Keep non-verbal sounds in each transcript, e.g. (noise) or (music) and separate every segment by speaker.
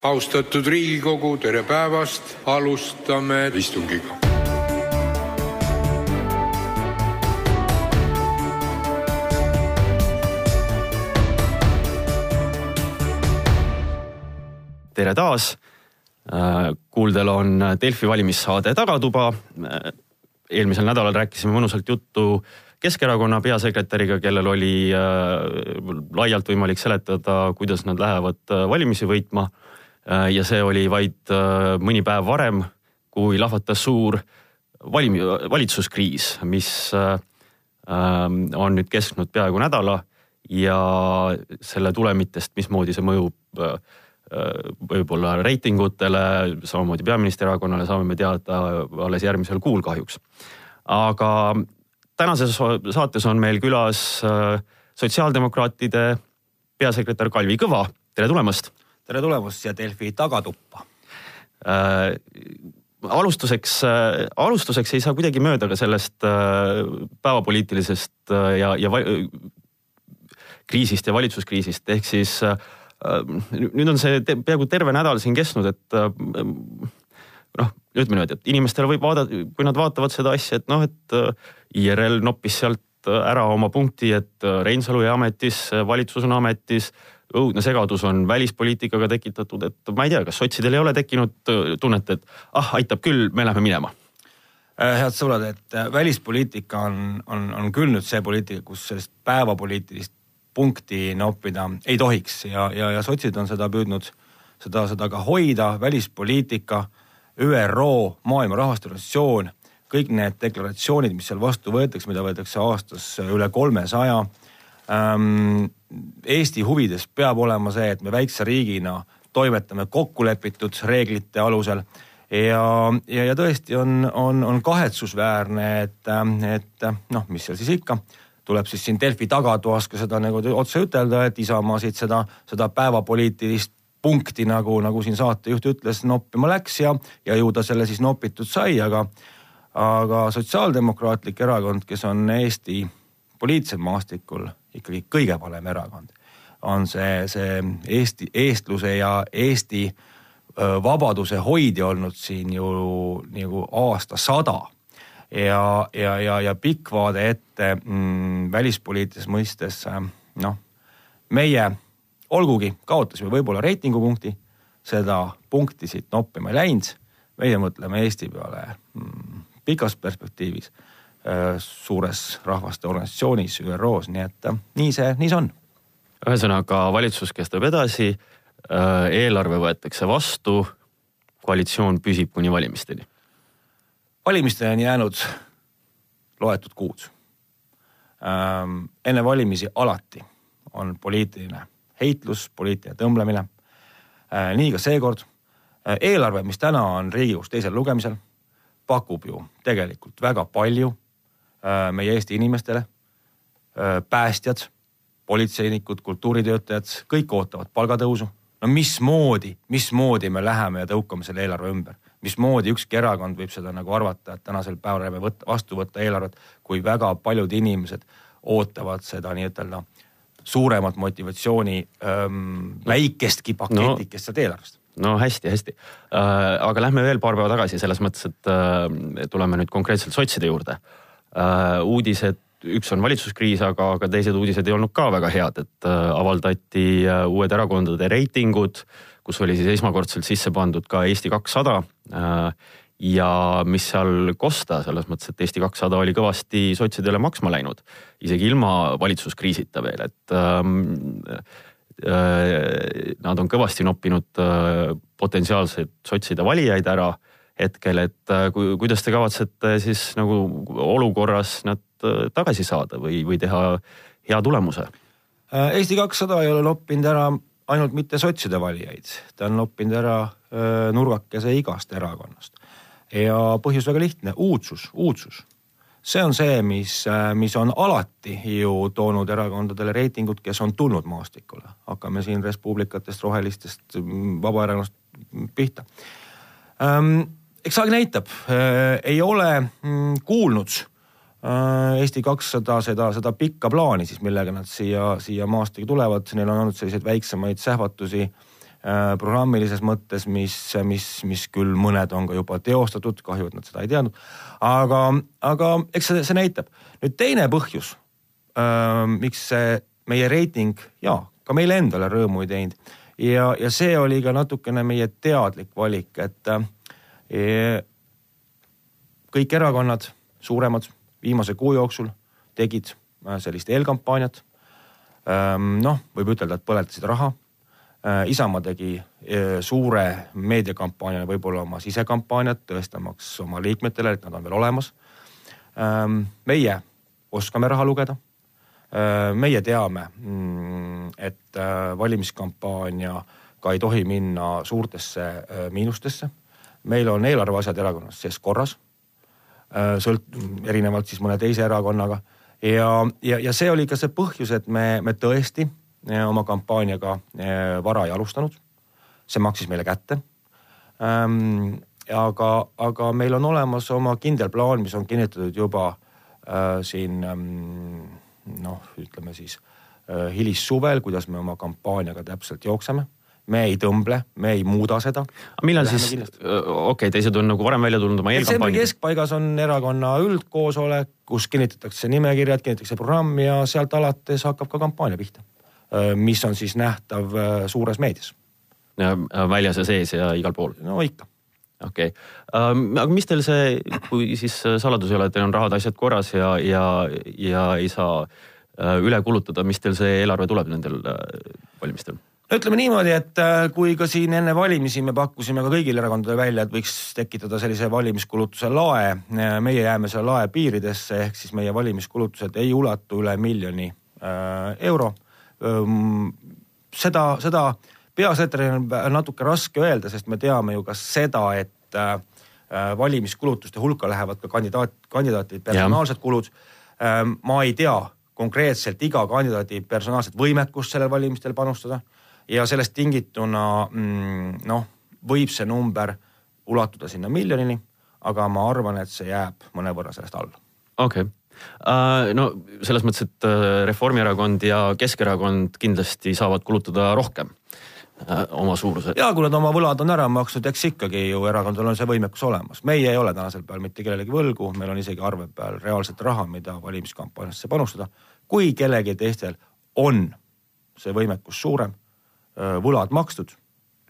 Speaker 1: austatud Riigikogu, tere päevast, alustame istungit.
Speaker 2: tere taas. kuuldel on Delfi valimissaade Tagatuba. eelmisel nädalal rääkisime mõnusalt juttu Keskerakonna peasekretäriga, kellel oli laialt võimalik seletada, kuidas nad lähevad valimisi võitma Äh, ja see oli vaid äh, mõni päev varem, kui lahvatas suur valim-, valitsuskriis, mis äh, ähm, on nüüd kestnud peaaegu nädala ja selle tulemitest, mismoodi see mõjub võib-olla reitingutele, samamoodi peaministri erakonnale, saame me teada alles järgmisel kuul kahjuks. aga tänases saates on meil külas sotsiaaldemokraatide peasekretär Kalvi Kõva, tere tulemast
Speaker 3: tere tulemast siia Delfi tagatuppa
Speaker 2: äh,. alustuseks äh,, alustuseks ei saa kuidagi mööda ka sellest äh, päevapoliitilisest äh, ja, ja kriisist ja valitsuskriisist, ehk siis äh, nüüd on see te, peaaegu terve nädal siin kestnud, et äh, noh, ütleme niimoodi, et inimestele võib vaadata, kui nad vaatavad seda asja, et noh, et äh, IRL noppis sealt ära oma punkti, et äh, Reinsalu jäi ametisse, valitsus on ametis õudne segadus on välispoliitikaga tekitatud, et ma ei tea, kas sotsidel ei ole tekkinud äh, tunnet, et ah, aitab küll, me läheme minema?
Speaker 3: Äh, head sõbrad, et äh, välispoliitika on, on, on küll nüüd see poliitika, kus sellist päevapoliitilist punkti noppida ei tohiks ja, ja, ja sotsid on seda püüdnud, seda, seda ka hoida, välispoliitika, ÜRO, Maailma Rahastusorganisatsioon, kõik need deklaratsioonid, mis seal vastu võetakse, mida võetakse aastas üle kolmesaja ähm, Eesti huvides peab olema see, et me väikse riigina toimetame kokkulepitud reeglite alusel. Ja, ja, ja tõesti on, on, on kahetsusväärne, et, et noh, mis seal siis ikka, tuleb siis siin Delfi tagatoas ka seda nagu otse ütelda, et Isamaa siit seda, seda päevapoliitilist punkti nagu, nagu siin saatejuht ütles, noppima läks ja, ja ju ta selle siis nopitud sai, aga aga Sotsiaaldemokraatlik Erakond, kes on Eesti poliitilisel maastikul ikkagi kõige valem erakond. on see, see Eesti, eestluse ja Eesti vabaduse hoidja olnud siin ju nagu aastasada ja, ja, ja, ja pikk vaade ette mm, välispoliitilises mõistes noh, meie olgugi kaotasime võib-olla reitingupunkti, seda punkti siit noppima ei läinud. meie mõtleme Eesti peale mm, pikas perspektiivis suures rahvaste organisatsioonis ÜRO-s, nii et äh, nii see, nii see on.
Speaker 2: ühesõnaga valitsus kestab edasi, äh, eelarve võetakse vastu, koalitsioon püsib kuni valimisteni.
Speaker 3: valimisteni on jäänud loetud kuud. Ähm, enne valimisi alati on poliitiline heitlus, poliitiline tõmblemine. nii ka seekord. eelarve, mis täna on Riigikogus teisel lugemisel, pakub ju tegelikult väga palju Äh, meie Eesti inimestele. Äh, päästjad, politseinikud, kultuuritöötajad, kõik ootavad palgatõusu. no mismoodi, mismoodi me läheme ja tõukame selle eelarve ümber, mismoodi ükski erakond võib seda nagu arvata, et tänasel päeval läheme võtta, vastu võtta eelarvet, kui väga paljud inimesed ootavad seda nii-ütelda suuremat motivatsiooni ähm, väikestki paketikest no. sealt eelarvest
Speaker 2: no hästi-hästi äh,, aga lähme veel paar päeva tagasi selles mõttes, et äh, tuleme nüüd konkreetselt sotside juurde äh, Äh, uudised, üks on valitsuskriis, aga, aga teised uudised ei olnud ka väga head, et äh, avaldati äh, uued erakondade reitingud, kus oli siis esmakordselt sisse pandud ka Eesti kakssada ja mis seal kosta, selles mõttes, et Eesti kakssada oli kõvasti sotsidele maksma läinud, isegi ilma valitsuskriisita veel, et ähm, äh, nad on kõvasti noppinud äh, potentsiaalseid sotside valijaid ära hetkel, et äh, kui, kuidas te kavatsete siis nagu olukorras nad äh, tagasi saada või, või teha hea tulemuse?
Speaker 3: Äh, Eesti kakssada ei ole noppinud ära ainult mitte sotside valijaid, ta on noppinud ära nurgakese igast erakonnast. ja põhjus väga lihtne, uudsus, uudsus. see on see, mis, mis on alati ju toonud erakondadele reitingud, kes on tulnud maastikule. hakkame siin Res Publicatest, Rohelistest, Vabaerakonnast pihta ähm, eks aeg näitab, äh, ei ole mm, kuulnud äh, Eesti kakssada seda, seda pikka plaani siis, millega nad siia, siia maastikku tulevad, neil on olnud selliseid väiksemaid sähvatusi äh, programmilises mõttes, mis, mis, mis küll mõned on ka juba teostatud, kahju, et nad seda ei teadnud. aga, aga eks see, see näitab. nüüd teine põhjus, miks see meie reiting ja ka meile endale rõõmu ei teinud ja, ja see oli ka natukene meie teadlik valik, et kõik erakonnad, suuremad, viimase kuu jooksul tegid sellist eelkampaaniat Ehm, noh, võib ütelda, et põletasid raha. Ehm, Isamaa tegi e, suure meediakampaania, võib-olla oma sisekampaaniat, tõestamaks oma liikmetele, et nad on veel olemas. Ehm, meie oskame raha lugeda. meie teame, mm, et äh, valimiskampaaniaga ei tohi minna suurtesse äh, miinustesse. Meil on eelarveasjad erakonnas sees korras. sõlt-, erinevalt siis mõne teise erakonnaga ja, ja, ja see oli ka see põhjus, et me, me tõesti eh, oma kampaaniaga eh, vara ei alustanud. see maksis meile kätte ähm,. aga, aga meil on olemas oma kindel plaan, mis on kinnitatud juba äh, siin ähm, noh, ütleme siis äh, hilissuvel, kuidas me oma kampaaniaga täpselt jookseme me ei tõmble, me ei muuda seda.
Speaker 2: millal siis, okei okay,, teised on nagu varem välja tulnud oma eelkampaaniaga.
Speaker 3: keskpaigas on erakonna üldkoosolek, kus kinnitatakse nimekirjad, kinnitatakse programm ja sealt alates hakkab ka kampaania pihta. mis on siis nähtav suures meedias.
Speaker 2: väljas ja sees ja igal pool?
Speaker 3: no ikka
Speaker 2: okei okay., aga mis teil see, kui siis saladus ei ole, et teil on rahad, asjad korras ja, ja, ja ei saa üle kulutada, mis teil see eelarve tuleb nendel valimistel?
Speaker 3: No ütleme niimoodi, et äh, kui ka siin enne valimisi me pakkusime ka kõigile erakondadele välja, et võiks tekitada sellise valimiskulutuse lae. meie jääme selle lae piiridesse, ehk siis meie valimiskulutused ei ulatu üle miljoni äh, euro. seda, seda peasekretäril on natuke raske öelda, sest me teame ju ka seda, et äh, valimiskulutuste hulka lähevad ka kandidaat, kandidaatide personaalsed kulud. ma ei tea konkreetselt iga kandidaadi personaalset võimekust sellel valimistel panustada ja sellest tingituna mm, noh, võib see number ulatuda sinna miljonini, aga ma arvan, et see jääb mõnevõrra sellest alla.
Speaker 2: okei okay. Uh, no selles mõttes, et uh, Reformierakond ja Keskerakond kindlasti saavad kulutada rohkem uh, oma suuruse.
Speaker 3: ja kui nad oma võlad on ära maksnud, eks ikkagi ju erakondadel on see võimekus olemas. meie ei ole tänasel päeval mitte kellelegi võlgu, meil on isegi arve peal reaalselt raha, mida valimiskampaaniasse panustada. kui kellelgi teistel on see võimekus suurem, Äh, võlad makstud,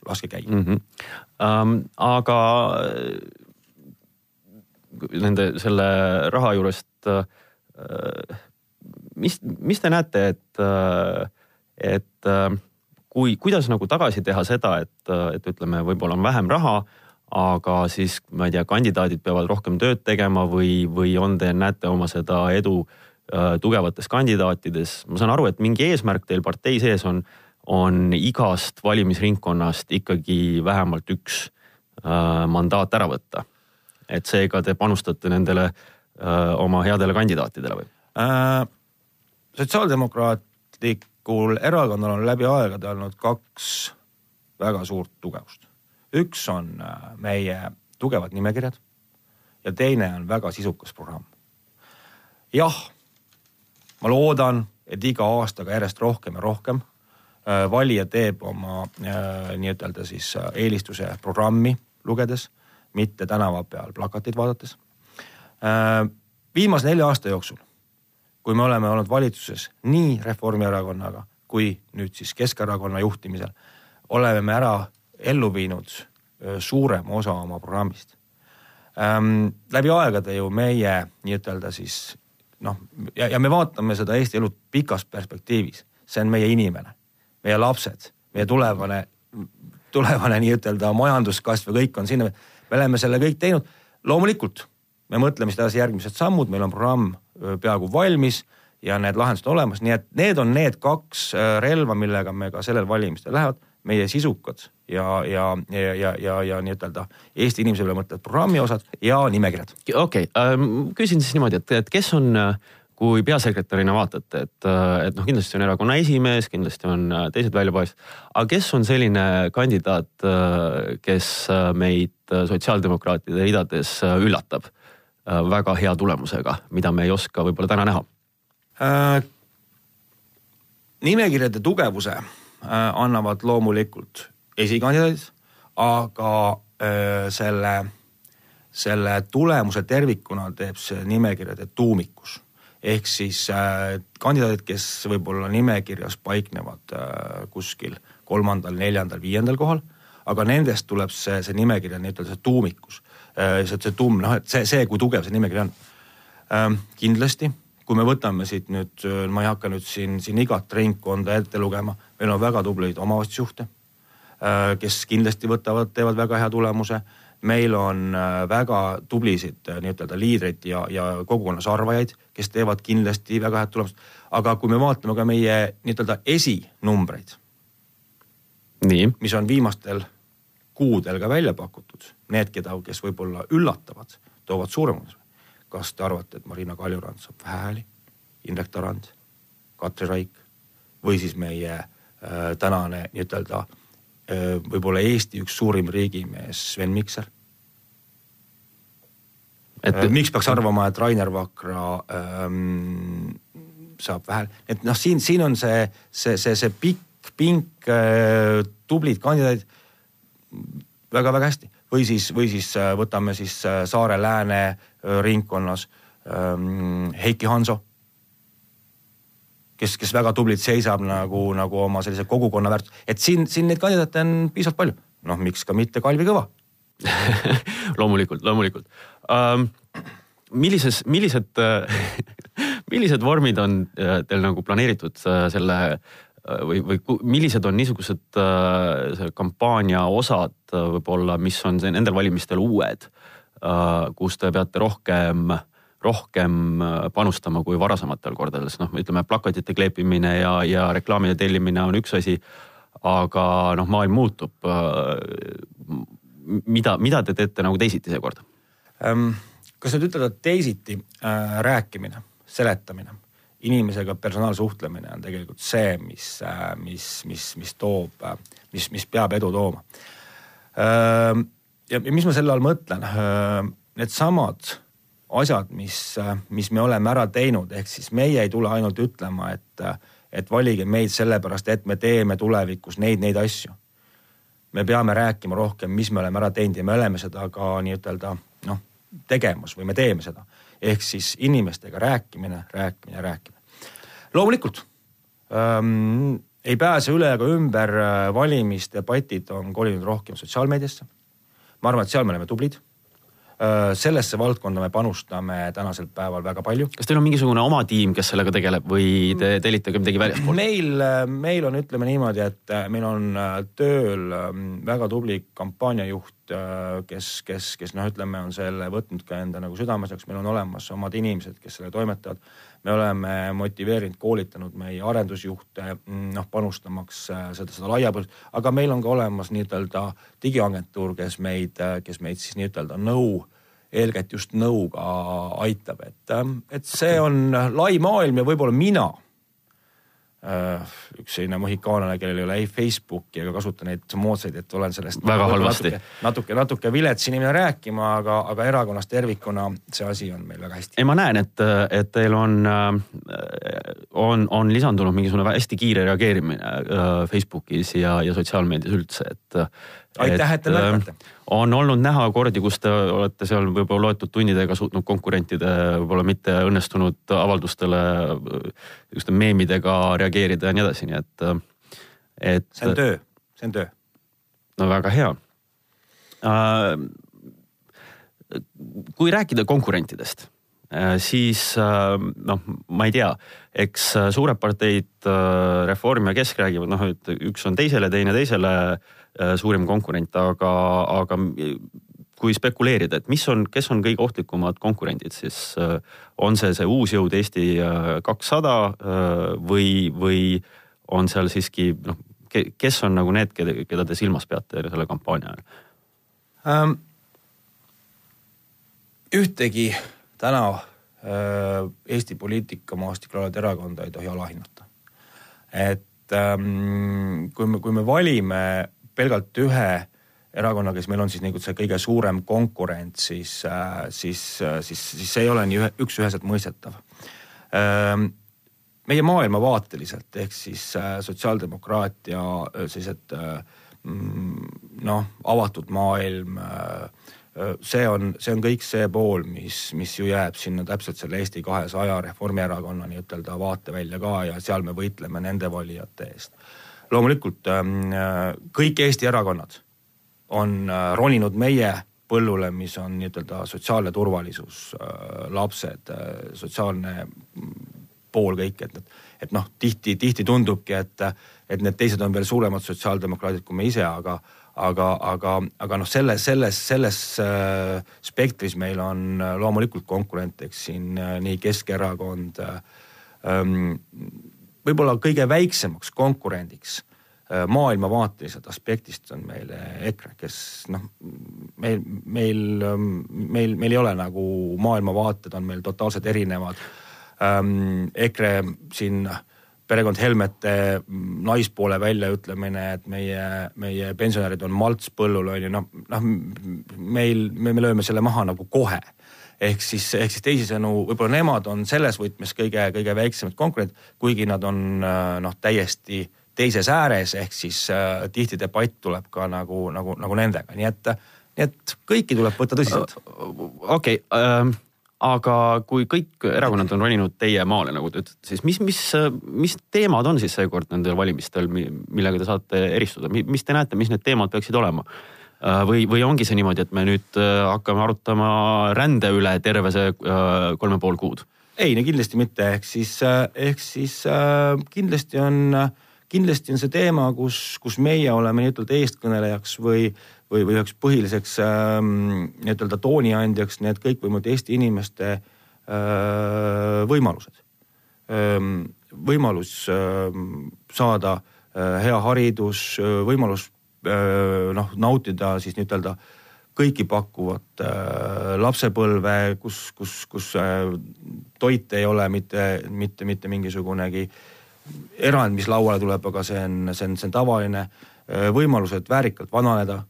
Speaker 3: laske käia
Speaker 2: mm. -hmm. Um, aga äh, nende selle raha juurest uh,, mis, mis te näete, et uh,, et uh, kui, kuidas nagu tagasi teha seda, et, et ütleme, võib-olla on vähem raha, aga siis ma ei tea, kandidaadid peavad rohkem tööd tegema või, või on te, näete oma seda edu tugevates kandidaatides. ma saan aru, et mingi eesmärk teil partei sees on on igast valimisringkonnast ikkagi vähemalt üks äh, mandaat ära võtta. et seega te panustate nendele äh, oma headele kandidaatidele või äh,?
Speaker 3: sotsiaaldemokraatlikul erakonnal on läbi aegade olnud kaks väga suurt tugevust. üks on äh, meie tugevad nimekirjad ja teine on väga sisukas programm. jah, ma loodan, et iga aastaga järjest rohkem ja rohkem valija teeb oma äh, nii-ütelda siis äh, eelistuse programmi lugedes, mitte tänava peal plakateid vaadates. viimase nelja aasta jooksul, kui me oleme olnud valitsuses nii Reformierakonnaga kui nüüd siis Keskerakonna juhtimisel, oleme me ära ellu viinud suurema osa oma programmist ähm,. läbi aegade ju meie nii-ütelda siis noh, ja, ja me vaatame seda Eesti elu pikas perspektiivis, see on meie inimene meie lapsed, meie tulevane, tulevane nii-ütelda majanduskasv ja kõik on sinna. me oleme selle kõik teinud. loomulikult me mõtleme siis edasi järgmised sammud, meil on programm peaaegu valmis ja need lahendused olemas, nii et need on need kaks relva, millega me ka sellel valimistel lähevad, meie sisukad ja, ja, ja, ja, ja, ja nii-ütelda Eesti inimesele mõtlevad programmi osad ja nimekirjad.
Speaker 2: okei okay, äh,, küsin siis niimoodi, et, et kes on äh, kui peasekretärina vaatate, et, et noh, kindlasti on erakonna esimees, kindlasti on äh, teised väljapaistvad, aga kes on selline kandidaat, äh, kes äh, meid sotsiaaldemokraatide ridades üllatab väga hea tulemusega, mida me ei oska võib-olla täna näha äh,?
Speaker 3: nimekirjade tugevuse äh, annavad loomulikult esikandidaadid, aga öö, selle, selle tulemuse tervikuna teeb see nimekirjade tuumikus ehk siis äh, kandidaadid, kes võib-olla nimekirjas paiknevad äh, kuskil kolmandal, neljandal, viiendal kohal, aga nendest tuleb see, see nimekiri on nii-ütelda see tuumikus äh,. see, see tuum, noh, et see, see, kui tugev see nimekiri on äh,. kindlasti, kui me võtame siit nüüd, ma ei hakka nüüd siin, siin igat ringkonda ette lugema, meil on väga tubleid omavalitsusjuhte kes kindlasti võtavad, teevad väga hea tulemuse meil on äh, väga tublisid äh, nii-ütelda liidreid ja, ja kogukonnas arvajaid, kes teevad kindlasti väga head tulemust. aga kui me vaatame ka meie nii-ütelda esinumbreid, mis on viimastel kuudel ka välja pakutud, need, keda, kes võib-olla üllatavad, toovad suuremad. kas te arvate, et Marina Kaljurand saab vähe hääli, Indrek Tarand, Katri Raik või siis meie äh, tänane nii-ütelda Äh, võib-olla Eesti üks suurim riigimees Sven Mikser. et äh, miks peaks arvama, et Rainer Vakra ähm, saab vähe, et noh, siin, siin on see, see, see, see pikk pink äh,, tublid kandidaadid väga-väga hästi. Või siis, või siis äh, võtame siis Saare-Lääne ringkonnas ähm, Heiki Hanso kes, kes väga tublilt seisab nagu, nagu oma sellise kogukonna väärtus, et siin, siin neid kandidaate on piisavalt palju. noh, miks ka mitte Kalvi Kõva (laughs)
Speaker 2: loomulikult, loomulikult um,. millises, millised (laughs) millised vormid on äh, teil nagu planeeritud äh, selle äh, või, või millised on niisugused kampaania osad võib-olla, mis on nendel valimistel uued kus te peate rohkem uh, rohkem äh, panustama kui varasematel kordades, noh, ütleme plakatite kleepimine ja, ja reklaamide tellimine on üks asi. aga noh, maailm muutub. Äh, mida, mida te teete nagu teisiti seekord
Speaker 3: ähm,? kas nüüd ütelda teisiti äh,, rääkimine, seletamine, inimesega personaalsuhtlemine on tegelikult see, mis äh,, mis, mis, mis toob äh,, mis, mis peab edu tooma äh,. ja mis ma selle all mõtlen äh,, needsamad asjad, mis, mis me oleme ära teinud, ehk siis meie ei tule ainult ütlema, et, et valige meid sellepärast, et me teeme tulevikus neid, neid asju. me peame rääkima rohkem, mis me oleme ära teinud ja me oleme seda ka nii-ütelda noh, tegemas või me teeme seda. ehk siis inimestega rääkimine, rääkimine, rääkimine. loomulikult ähm, ei pääse üle ega ümber, valimisdebatid on kolinud rohkem sotsiaalmeediasse. ma arvan, et seal me oleme tublid Äh, sellesse valdkonda me panustame tänasel päeval väga palju.
Speaker 2: kas teil on mingisugune oma tiim, kes sellega tegeleb või te tellite ka midagi väljaspoolt?
Speaker 3: meil, äh, meil on, ütleme niimoodi, et äh, meil on tööl ähm, väga tubli kampaaniajuht, kes, kes, kes noh, ütleme, on selle võtnud ka enda nagu südameasjaks, meil on olemas omad inimesed, kes selle toimetavad. Me oleme motiveerinud, koolitanud meie arendusjuhte mm, noh, panustamaks seda, seda laiapõhjalist, aga meil on ka olemas nii-ütelda digiagentuur, kes meid, kes meid siis nii-ütelda nõu eeskätt just nõuga aitab, et, et see on lai maailm ja võib-olla mina Äh, üks selline mohikaanlane, kellel ei ole ei Facebooki ega kasuta neid moodsaid, et olen sellest
Speaker 2: väga halvasti.
Speaker 3: natuke, natuke, natuke vilets inimene rääkima, aga, aga erakonnas tervikuna see asi on meil väga hästi.
Speaker 2: ei, ma näen, et, et teil on, on, on lisandunud mingisugune hästi kiire reageerimine äh, Facebookis ja, ja sotsiaalmeedias üldse, et.
Speaker 3: Aitäh, et te märkate
Speaker 2: on olnud näha kordi, kus te olete seal võib-olla loetud tundidega suutnud konkurentide võib-olla mitte õnnestunud avaldustele niisuguste meemidega reageerida ja nii edasi, nii et,
Speaker 3: et. see on töö, see on töö.
Speaker 2: no väga hea uh,. kui rääkida konkurentidest uh, siis uh, noh, ma ei tea, eks suured parteid, Reform ja Kesk räägivad noh, et üks on teisele, teine teisele äh, Äh, suurim konkurent, aga, aga kui spekuleerida, et mis on, kes on kõige ohtlikumad konkurendid, siis äh, on see see uus jõud Eesti äh, kakssada või, või on seal siiski noh, kes on nagu need, keda, keda te silmas peate selle kampaania ajal ähm,?
Speaker 3: ühtegi täna äh, Eesti poliitikamaastikul olevat erakonda ei tohi alahinnata. et ähm, kui me, kui me valime pelgalt ühe erakonna, kes meil on siis nagu see kõige suurem konkurent, siis, äh, siis, äh, siis, siis see ei ole nii ühe, üks-üheselt mõistetav. Ähm, meie maailmavaateliselt ehk siis äh, sotsiaaldemokraatia sellised mm, noh, avatud maailm see on, see on kõik see pool, mis, mis ju jääb sinna täpselt selle Eesti kahesaja Reformierakonna nii-ütelda vaatevälja ka ja seal me võitleme nende valijate eest. Loomulikult ähm, kõik Eesti erakonnad on äh, roninud meie põllule, mis on nii-ütelda sotsiaalne turvalisus, äh, lapsed, äh, sotsiaalne pool kõik, et, et noh, tihti, tihti tundubki, et, et need teised on veel suuremad sotsiaaldemokraadid kui me ise, aga aga, aga, aga noh, selles, selles, selles äh, spektris meil on äh, loomulikult konkurent, eks siin äh, nii Keskerakond äh,, ähm, võib-olla kõige väiksemaks konkurendiks äh, maailmavaatelisest aspektist on meil EKRE, kes noh, meil, meil, ähm, meil, meil ei ole nagu maailmavaated on meil totaalselt erinevad ähm,. EKRE siin äh, perekond Helmete naispoole väljaütlemine, et meie, meie pensionärid on malts põllul on ju noh, noh meil, me, me lööme selle maha nagu kohe. Ehk siis, ehk siis teisisõnu, võib-olla nemad on selles võtmes kõige, kõige väiksemad konkurendid, kuigi nad on noh, täiesti teises ääres, ehk siis äh, tihti debatt tuleb ka nagu, nagu, nagu nendega, nii et, nii et kõiki tuleb võtta tõsiselt.
Speaker 2: okei okay, ähm aga kui kõik erakonnad on roninud teie maale, nagu te ütlete, siis mis, mis, mis teemad on siis seekord nendel valimistel, millega te saate eristuda, mis te näete, mis need teemad peaksid olema? Äh, või, või ongi see niimoodi, et me nüüd äh, hakkame arutama rände üle terve see äh, kolm ja pool kuud?
Speaker 3: ei, no kindlasti mitte, ehk siis, ehk siis kindlasti on, kindlasti on see teema, kus, kus meie oleme nii-ütelda eestkõnelejaks või või, või üheks põhiliseks ähm, nii-ütelda tooniandjaks need kõikvõimalikud Eesti inimeste võimalused ähm,. võimalus äh, saada hea haridus, võimalus noh, nautida siis nii-ütelda kõiki pakkuvat äh, lapsepõlve, kus, kus, kus äh, toit ei ole mitte, mitte, mitte mingisugunegi erand, mis lauale tuleb, aga see on, see on, see on tavaline äh,. võimalused väärikalt vananeda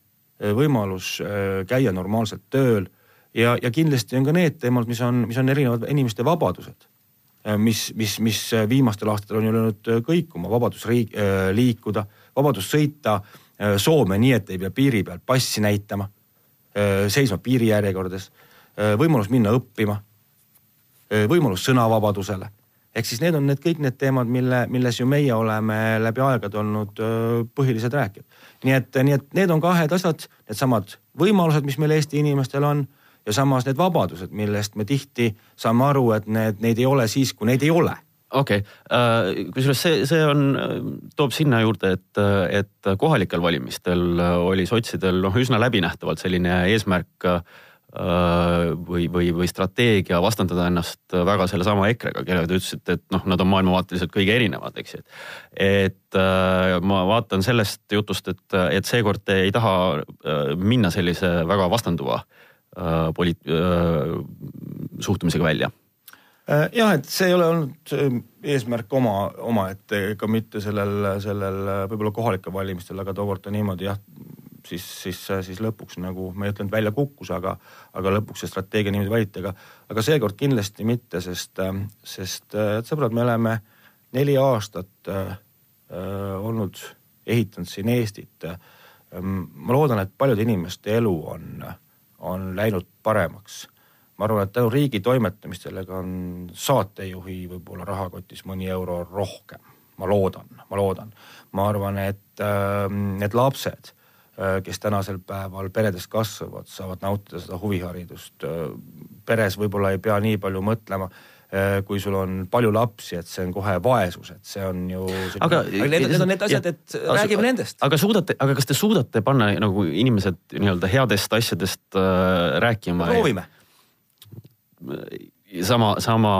Speaker 3: Äh, võimalus äh, käia normaalselt tööl ja, ja kindlasti on ka need teemad, mis on, mis on erinevad inimeste vabadused. Äh, mis, mis, mis viimastel aastatel on ju löönud kõikuma, vabadus riik, liikuda, vabadus sõita Soome nii, et ei pea piiri peal passi näitama, seisma piirijärjekordades, võimalus minna õppima, võimalus sõnavabadusele ehk siis need on need kõik need teemad, mille, milles ju meie oleme läbi aegade olnud põhilised rääkijad. nii et, nii et need on kahed asjad, needsamad võimalused, mis meil Eesti inimestel on ja samas need vabadused, millest me tihti saame aru, et need, neid ei ole siis, kui neid ei ole
Speaker 2: okei okay., kusjuures see, see on, toob sinna juurde, et, et kohalikel valimistel oli sotsidel noh, üsna läbinähtavalt selline eesmärk äh, Äh, või, või, või strateegia vastandada ennast väga sellesama EKRE-ga, kellega te ütlesite, et noh, nad on maailmavaateliselt kõige erinevad, eks ju. et äh, ma vaatan sellest jutust, et, et seekord te ei taha äh, minna sellise väga vastanduva äh, poliit- äh,, suhtumisega välja
Speaker 3: äh, jah, et see ei ole olnud äh, eesmärk oma, omaette ega mitte sellel, sellel võib-olla kohalikel valimistel, aga tookord on niimoodi jah, siis, siis, siis lõpuks nagu ma ei ütelnud välja kukkus, aga, aga lõpuks see strateegia niimoodi valiti, aga, aga seekord kindlasti mitte, sest, sest et sõbrad, me oleme neli aastat äh, olnud, ehitanud siin Eestit äh,. ma loodan, et paljude inimeste elu on, on läinud paremaks ma arvan, et tänu riigi toimetamistele on saatejuhi võib-olla rahakotis mõni euro rohkem, ma loodan, ma loodan. ma arvan, et äh, need lapsed Äh, kes tänasel päeval peredes kasvavad, saavad nautida seda huviharidust. Äh, peres võib-olla ei pea nii palju mõtlema äh, kui sul on palju lapsi, et see on kohe vaesus, et see on ju. aga need, need on need asjad, et ja, räägime nendest.
Speaker 2: aga suudate, aga kas te suudate panna nagu inimesed nii-öelda headest asjadest äh, rääkima?
Speaker 3: proovime.
Speaker 2: Sama, sama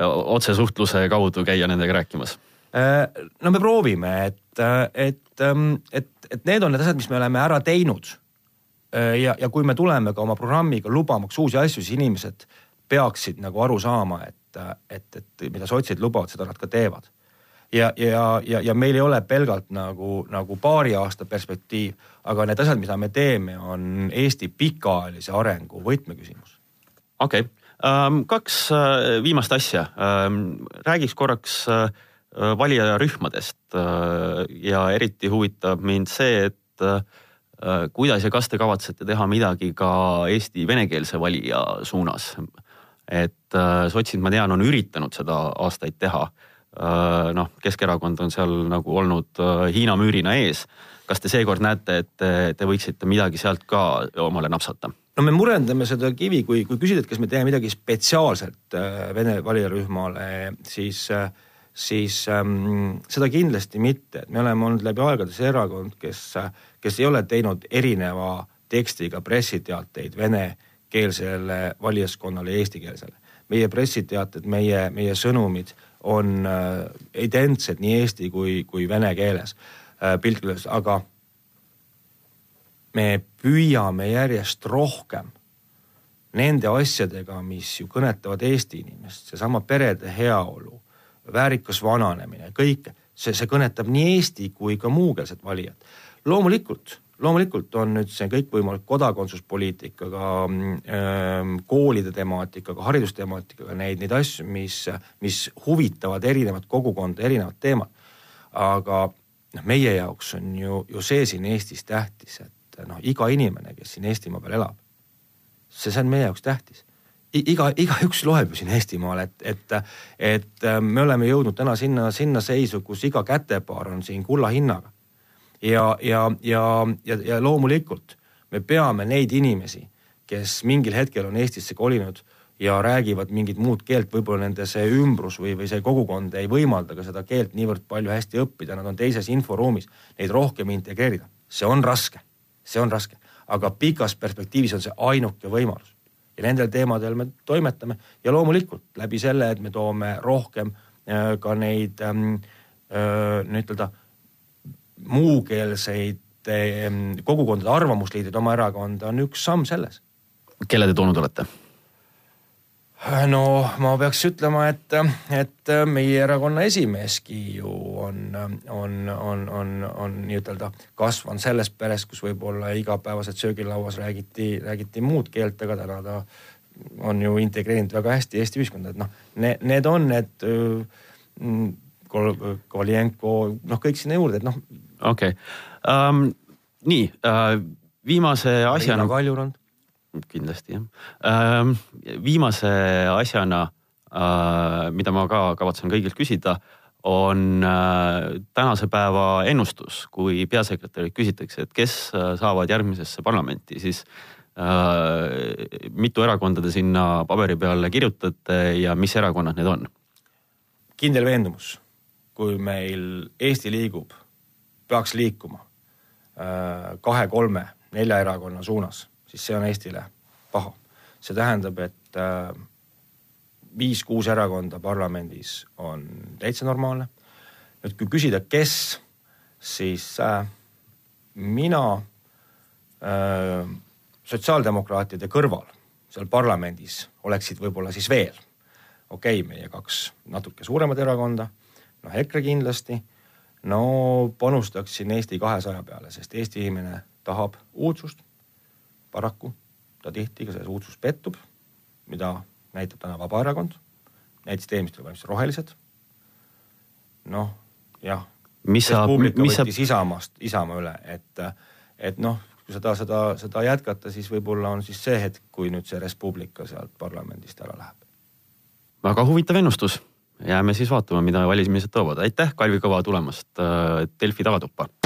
Speaker 2: otsesuhtluse kaudu käia nendega rääkimas
Speaker 3: no me proovime, et, et, et, et need on need asjad, mis me oleme ära teinud. Ja, ja kui me tuleme ka oma programmiga lubamaks uusi asju, siis inimesed peaksid nagu aru saama, et, et, et mida sotsid lubavad, seda nad ka teevad. ja, ja, ja, ja meil ei ole pelgalt nagu, nagu paari aasta perspektiiv, aga need asjad, mida me teeme, on Eesti pikaajalise arengu võtmeküsimus.
Speaker 2: Okei okay. um,, kaks uh, viimast asja um,. räägiks korraks uh, valijarühmadest ja eriti huvitab mind see, et kuidas ja kas te kavatsete teha midagi ka Eesti venekeelse valija suunas? et sotsid, ma tean, on üritanud seda aastaid teha. noh, Keskerakond on seal nagu olnud Hiina müürina ees. Kas te seekord näete, et te võiksite midagi sealt ka omale napsata?
Speaker 3: no me murendame seda kivi, kui, kui küsida, et kas me teeme midagi spetsiaalselt äh, Vene valijarühmale, siis äh, siis ähm, seda kindlasti mitte, et me oleme olnud läbi aegade see erakond, kes, kes ei ole teinud erineva tekstiga pressiteateid venekeelsele valijaskonnale ja eestikeelsele. meie pressiteated, meie, meie sõnumid on äh, identsed nii eesti kui, kui vene keeles piltlikult öeldes, aga me püüame järjest rohkem nende asjadega, mis ju kõnetavad Eesti inimest, seesama perede heaolu, väärikas vananemine, kõik see, see kõnetab nii eesti kui ka muukeelset valijat. loomulikult, loomulikult on nüüd see kõikvõimalik kodakondsuspoliitikaga äh,, koolide temaatikaga, haridustemaatikaga neid, neid asju, mis, mis huvitavad erinevat kogukonda, erinevad teemad. aga noh, meie jaoks on ju, ju see siin Eestis tähtis, et noh, iga inimene, kes siin Eestimaa peal elab, see, see on meie jaoks tähtis iga, igaüks loeb ju siin Eestimaal, et, et, et äh, me oleme jõudnud täna sinna, sinna seisu, kus iga kätepaar on siin kulla hinnaga. ja, ja, ja, ja, ja loomulikult me peame neid inimesi, kes mingil hetkel on Eestisse kolinud ja räägivad mingit muud keelt, võib-olla nende see ümbrus või, või see kogukond ei võimalda ka seda keelt niivõrd palju hästi õppida, nad on teises inforuumis, neid rohkem integreerida, see on raske see on raske, aga pikas perspektiivis on see ainuke võimalus. ja nendel teemadel me toimetame ja loomulikult läbi selle, et me toome rohkem äh, ka neid ähm, äh, nii-ütelda muukeelseid äh, kogukondade arvamusliidrid oma erakonda on üks samm selles.
Speaker 2: kelle te toonud olete?
Speaker 3: No ma peaks ütlema, et, et meie erakonna esimeeski ju on, on, on, on, on nii-ütelda kasvanud selles peres, kus võib-olla igapäevaselt söögilauas räägiti, räägiti muud keelt, aga täna ta on ju integreerinud väga hästi Eesti ühiskonda, et noh, need, need on need mm, Kovalenko, noh, kõik sinna juurde, et noh.
Speaker 2: okei okay. um,, nii uh, viimase asjana.
Speaker 3: Riina Kaljurand
Speaker 2: kindlasti jah. Ähm, viimase asjana, äh, mida ma ka kavatsen kõigilt küsida, on äh, tänase päeva ennustus, kui peasekretärilt küsitakse, et kes äh, saavad järgmisesse parlamenti, siis mitu erakonda te sinna paberi peale kirjutate ja mis erakonnad need on?
Speaker 3: kindel veendumus, kui meil Eesti liigub, peaks liikuma kahe-kolme, nelja erakonna suunas siis see on Eestile paha. see tähendab, et äh, viis-kuus erakonda parlamendis on täitsa normaalne. nüüd kui küsida, kes, siis äh, mina äh, sotsiaaldemokraatide kõrval seal parlamendis oleksid võib-olla siis veel, okei okay,, meie kaks natuke suuremat erakonda, noh EKRE kindlasti, no panustaksin Eesti kahesaja peale, sest Eesti inimene tahab uudsust, paraku ta tihti ka selles uudsus pettub, mida näitab täna Vabaerakond, näiteks teemist valmistas rohelised. noh, jah.
Speaker 2: mis saab,
Speaker 3: mis saab? Isamaast, Isamaa üle, et, et noh, kui seda, seda, seda jätkata, siis võib-olla on siis see hetk, kui nüüd see Res Publica sealt parlamendist ära läheb.
Speaker 2: väga huvitav ennustus, jääme siis vaatama, mida valimised toovad, aitäh, Kalvi Kõva tulemast äh, Delfi tagatuppa